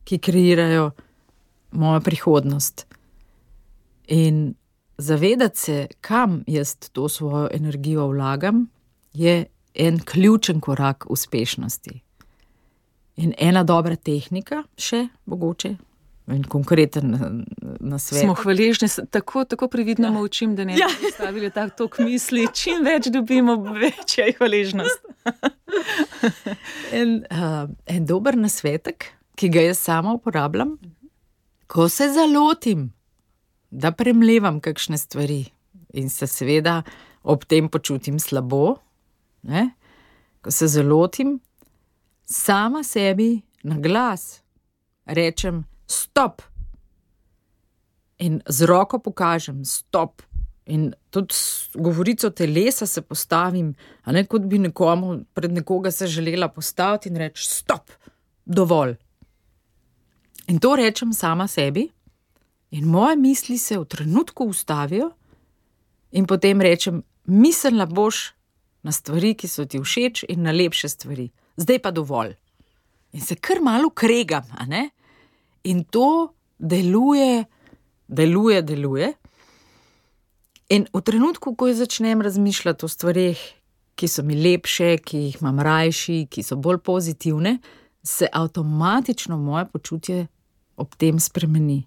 ki kreirajo mojo prihodnost. In zavedati se, kam jaz to svojo energijo vlagam, je en ključen korak uspešnosti. In ena dobra tehnika, še mogoče. In konkreten na svet. Smo hvaležni, tako, tako previdno ja. učim, da ne bi ja. stavili tako tok misli. Čim več dobimo, večja je hvaležnost. en, uh, en dober nasvetek, ki ga jaz sama uporabljam, ko se zalotim, da premlevam kakšne stvari in se seveda ob tem počutim slabo, ne? ko se zalotim, sama sebi na glas rečem: Stop! In z roko pokažem, stop. In tudi govorico telesa se postavim, ne kot bi nekomu pred nekoga se želela postaviti in reči: Stop, dovolj. In to rečem sama sebi, in moje misli se v trenutku ustavijo, in potem rečem: Mislila boš na stvari, ki so ti všeč, in na lepše stvari, zdaj pa dovolj. In se kar malo kregam, in to deluje, deluje, deluje. In v trenutku, ko začnem razmišljati o stvarih, ki so mi lepše, ki jih imam rajši, ki so bolj pozitivne, se avtomatično moje počutje ob tem spremeni.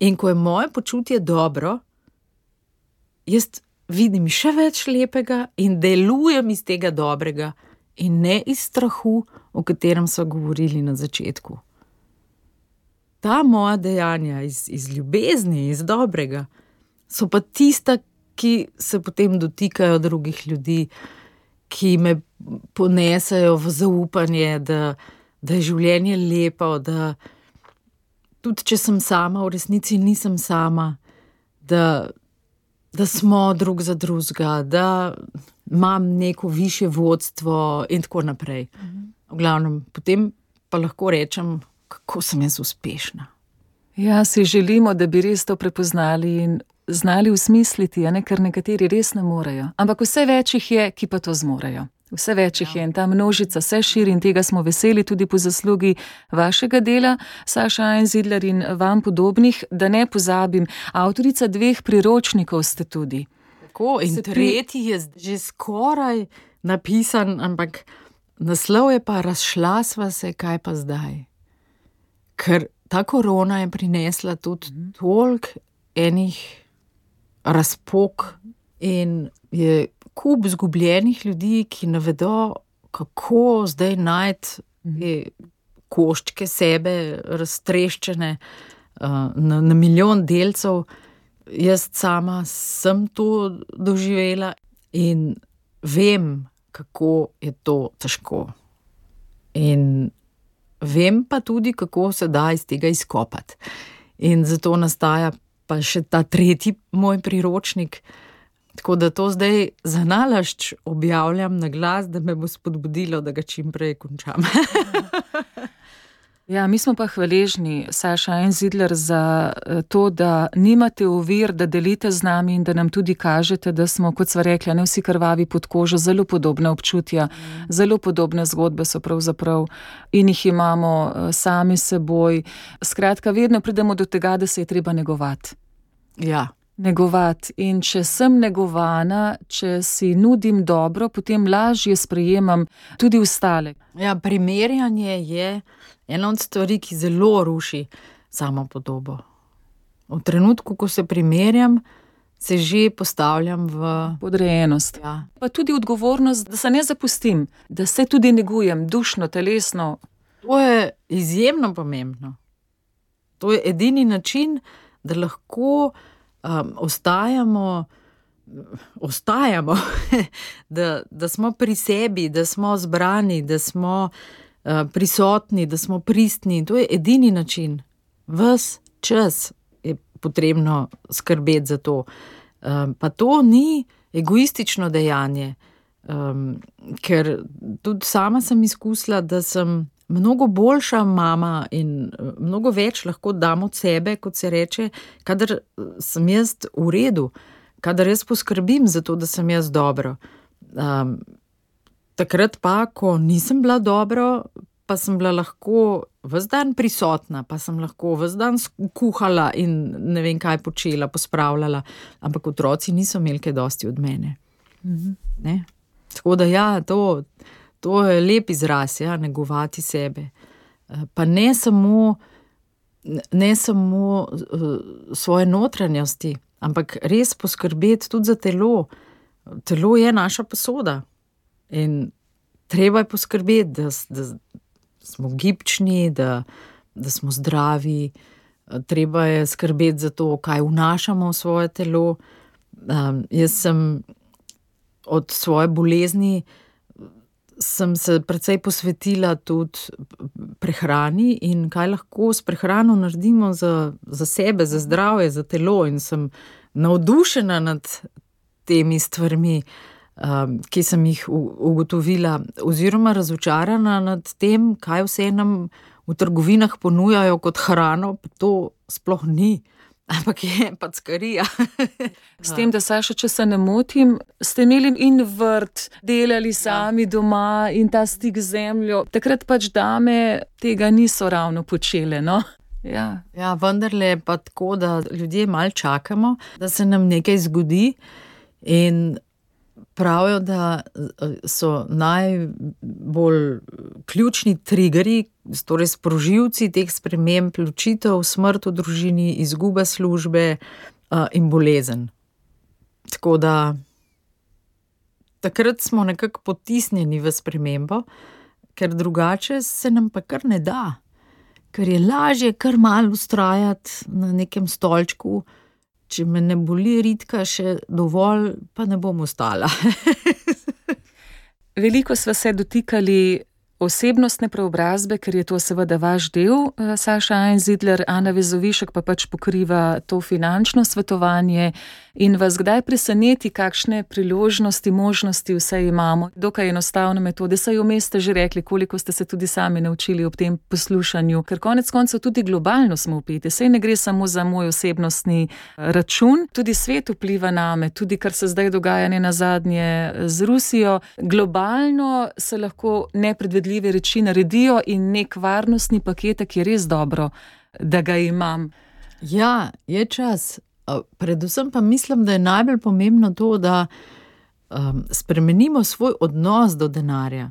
In ko je moje počutje dobro, jaz vidim še več lepega in delujem iz tega dobrega, in ne iz strahu, o katerem so govorili na začetku. Ta moja dejanja iz, iz ljubezni, iz dobrega, so pa tista, ki se potem dotikajo drugih ljudi, ki me ponesajo v zaupanje, da, da je življenje lepo, da, tudi če sem sama, v resnici nisem sama, da, da smo drug za drugega, da imam neko više vodstvo in tako naprej. V glavnem, potem pa lahko rečem, kako sem jaz uspešna. Ja, si želimo, da bi res to prepoznali in znali usmisliti, ne, ker nekateri res ne morejo. Ampak vse več jih je, ki pa to zmorejo. Vse več jih je in ta množica se širi in tega smo veseli tudi po zaslugi vašega dela, Saša Einzidler in vam podobnih, da ne pozabim, avtorica dveh priročnikov ste tudi. Tako, in se tretji je že skoraj napisan, ampak naslov je pa razšla sva se, kaj pa zdaj. Ker ta korona je prinesla tudi toliko enih razpok in je kup izgubljenih ljudi, ki ne vedo, kako zdaj najti te koščke sebe, raztreščene uh, na, na milijon delcev. Jaz sama sem to doživela in vem, kako je to težko. In vem pa tudi, kako se da iz tega izkopati. In zato nastaja pa še ta tretji moj priročnik, Tako da to zdaj za nalašč objavljam na glas, da me bo spodbudilo, da ga čim prej končam. Ja, mi smo pa hvaležni, Saša in Zidler, za eh, to, da nimate uvir, da delite z nami in da nam tudi kažete, da smo, kot sva rekla, ne vsi krvavi pod kožo, zelo podobne občutja, mm. zelo podobne zgodbe so pravzaprav in jih imamo eh, sami seboj. Skratka, vedno pridemo do tega, da se je treba negovati. Ja. Negovati. In če sem negovana, če si nudim dobro, potem lažje sprejemam tudi ostale. Ja, primerjanje je ena od stvari, ki zelo ruši samo podobo. V trenutku, ko se primerjam, se že postavljam v podrejenost. Ja. Pa tudi odgovornost, da se ne zapustim, da se tudi negujem, dušno, telesno. To je izjemno pomembno. To je edini način, da lahko um, ostajamo. Ostajamo, da, da smo pri sebi, da smo zbrani, da smo Eh, prisotni, da smo pristni. To je edini način. Ves čas je potrebno skrbeti za to. Um, pa to ni egoistično dejanje, um, ker tudi sama sem izkusila, da sem mnogo boljša mama in eh, mnogo več lahko dam od sebe, kot se reče, kadar sem jaz v redu, kadar jaz poskrbim za to, da sem jaz dobro. Um, Takrat pa, ko nisem bila dobro, pa sem bila lahko vse dan prisotna, pa sem lahko vse dan kuhala in ne vem kaj počela, pospravljala, ampak otroci niso imeli kaj dosti od mene. Mhm. Tako da, ja, to, to je lep izraz, ja, negovati sebe. Eh, pa ne samo, ne samo uh, svoje notranjosti, ampak res poskrbeti tudi za telo. Telo je naša posoda. In treba je poskrbeti, da, da smo gibčni, da, da smo zdravi. Treba je skrbeti za to, kaj vnašamo v svoje telo. Um, jaz sem od svoje bolezni. Sem se precej posvetila tudi prehrani in kaj lahko s prehrano naredimo za, za sebe, za zdravje, za telo. In sem navdušena nad temi stvarmi. Um, ki sem jih ugotovila, oziroma razočarana nad tem, kaj vse nam v trgovinah ponujajo kot hrano, pa to sploh ni. Ampak je pač skarija. S tem, da se še, če se ne motim, ste imeli in vrt, delali ja. sami ja. doma in ta stik z zemljo. Takrat pač dame tega niso ravno počele. No? Ja. ja, vendar je pa tako, da ljudje malo čakamo, da se nam nekaj zgodi. In pravijo, da eh, so najbolj ključni triggeri, torej sprožilci teh sprememb, ločitev, smrt v družini, izguba službe uh, in bolezen. Tako da takrat smo nekako potisnjeni v spremembo, ker drugače se nam pa kar ne da. Ker je lažje kar malo ustrajati na nekem stolčku, če me ne boli ritka, še dovolj, pa ne bom ostala. Veliko smo se dotikali osebnostne preobrazbe, ker je to seveda vaš del, eh, Saša Einzidler, Ana Vezovišek pa pač pokriva to finančno svetovanje in vas kdaj preseneti, kakšne priložnosti, možnosti vse imamo. Dokaj enostavne metode, saj vmes ste že rekli, koliko ste se tudi sami naučili ob tem poslušanju, ker konec koncev tudi globalno smo upeti, sej ne gre samo za moj osebnostni eh, račun, tudi svet vpliva name, tudi kar se zdaj dogaja ne na zadnje z Rusijo. Globalno se lahko nepredvidljivo škodljive reči naredijo in nek varnostni paket, ki je res dobro, da ga imam. Ja, je čas. Predvsem pa mislim, da je najbolj pomembno to, da um, spremenimo svoj odnos do denarja.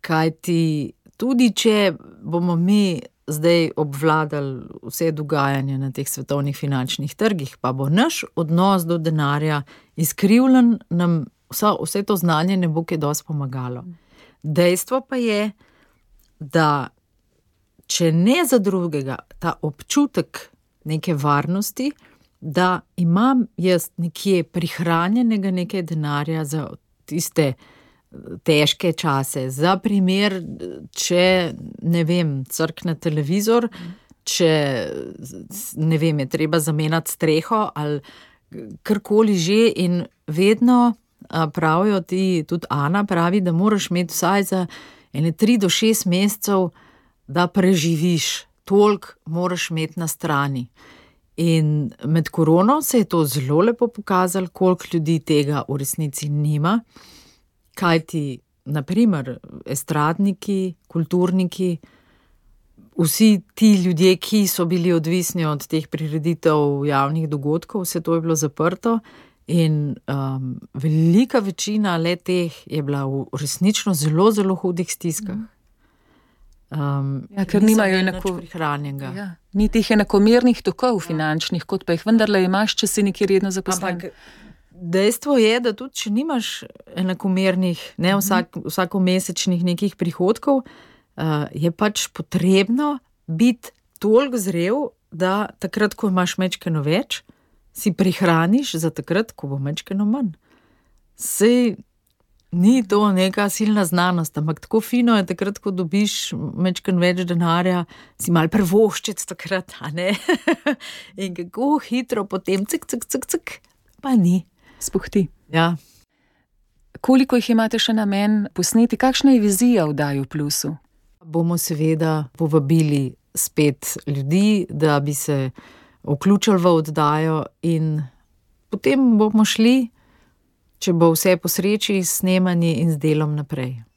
Kaj ti, tudi če bomo mi zdaj obvladali vse dogajanje na teh svetovnih finančnih trgih, pa bo naš odnos do denarja izkrivljen, nam vsa, vse to znanje ne bo kaj dosti pomagalo. Dejstvo pa je, da če ne za drugega, ta občutek neke varnosti, da imam jaz nekje prihranjenega nekaj denarja za tiste težke čase. Za primer, če ne vem, crkne televizor, če ne vem, je treba zamenjati streho ali karkoli že, in vedno pravijo ti, tudi Ana pravi, da moraš imeti vsaj za ene tri do šest mesecev, da preživiš, toliko moraš imeti na strani. In med korono se je to zelo lepo pokazalo, koliko ljudi tega v resnici nima. Kaj ti, naprimer, estradniki, kulturniki, vsi ti ljudje, ki so bili odvisni od teh prireditev, javnih dogodkov, vse to je bilo zaprto. In um, velika večina le teh je bila v resnično zelo, zelo hudih stiskah. Um, Ja, ker nimajo enako prihranjenega. Ja. Ni teh enakomernih tokov finančnih, kot pa jih vendarle imaš, če si nekje redno zaposlen. Ampak dejstvo je, da tudi če nimaš enakomernih, ne vsak, vsakomesečnih nekih prihodkov, uh, je pač potrebno biti toliko zrel, da takrat, ko imaš mečkeno več, si prihraniš za takrat, ko bo mečkeno manj. Sej ni to neka silna znanost, ampak tako fino je takrat, ko dobiš mečken več denarja, si mal prvoščec takrat, a ne. In kako hitro potem, cik, cik, cik, cik, pa ni. Spuhti. Ja. Koliko jih imate še namen posneti, kakšna je vizija v Daju Plusu? Bomo seveda povabili spet ljudi, da bi se vključili v oddajo, in potem bomo šli, če bo vse po sreči, s snemanji in z delom naprej.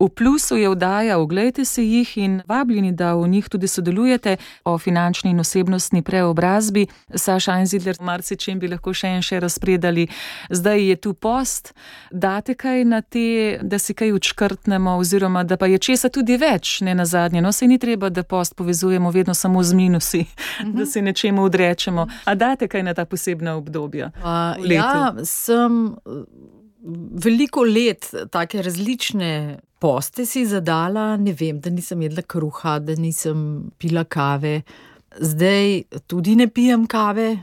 V plusu je vdaja, oglejte si jih in vabljeni, da v njih tudi sodelujete o finančni in osebnostni preobrazbi. Saša Einzidler, marsičem bi lahko še in še razpredali. Zdaj je tu post, date kaj na te, da si kaj učkrtnemo, oziroma da pa je česa tudi več, ne na zadnje. No, se ni treba, da post povezujemo vedno samo z minusi, da se nečemu odrečemo. A date kaj na ta posebna obdobja? Uh, ja, sem veliko let tako različne poste si zadala, ne vem, da nisem jedla kruha, da nisem pila kave, zdaj tudi ne pijem kave.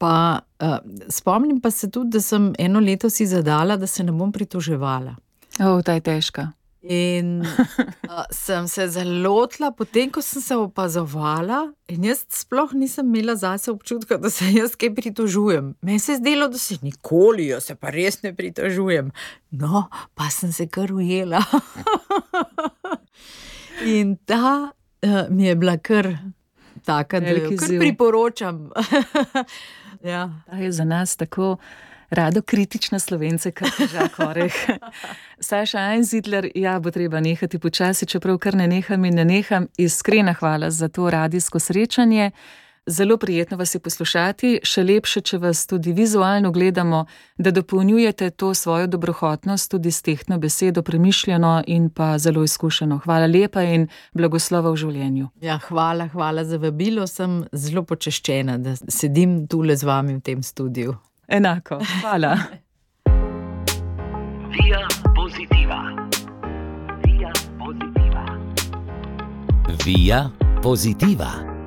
Pa, uh, spomnim pa se tudi, da sem eno leto si zadala, da se ne bom pritoževala. O, ta je težka. In uh, sem se zalotila, potem ko sem se opazovala, in jaz sploh nisem imela zase občutka, da se jaz kaj pritožujem. Meni se je zdelo, da se nikoli, jaz se pa res ne pritožujem. No, pa sem se kar ujela. in ta uh, mi je bila kar taka, da jo kar priporočam. ja. Ta je za nas tako rado kritična slovence, kot je Žak Oreh. Saša Einzidler, ja, bo treba nehati počasi, čeprav kar ne neham in ne neham. Iskrena hvala za to radijsko srečanje. Zelo prijetno vas je poslušati, še lepše, če vas tudi vizualno gledamo, da dopolnjujete to svojo dobrohotnost tudi s tehtno besedo, premišljeno in pa zelo izkušeno. Hvala lepa in blagoslova v življenju. Ja, hvala, hvala za vabilo. Sem zelo počaščena, da sedim tule z vami v tem studiu. Enako, hvala. Via positiva. Via positiva. Via positiva.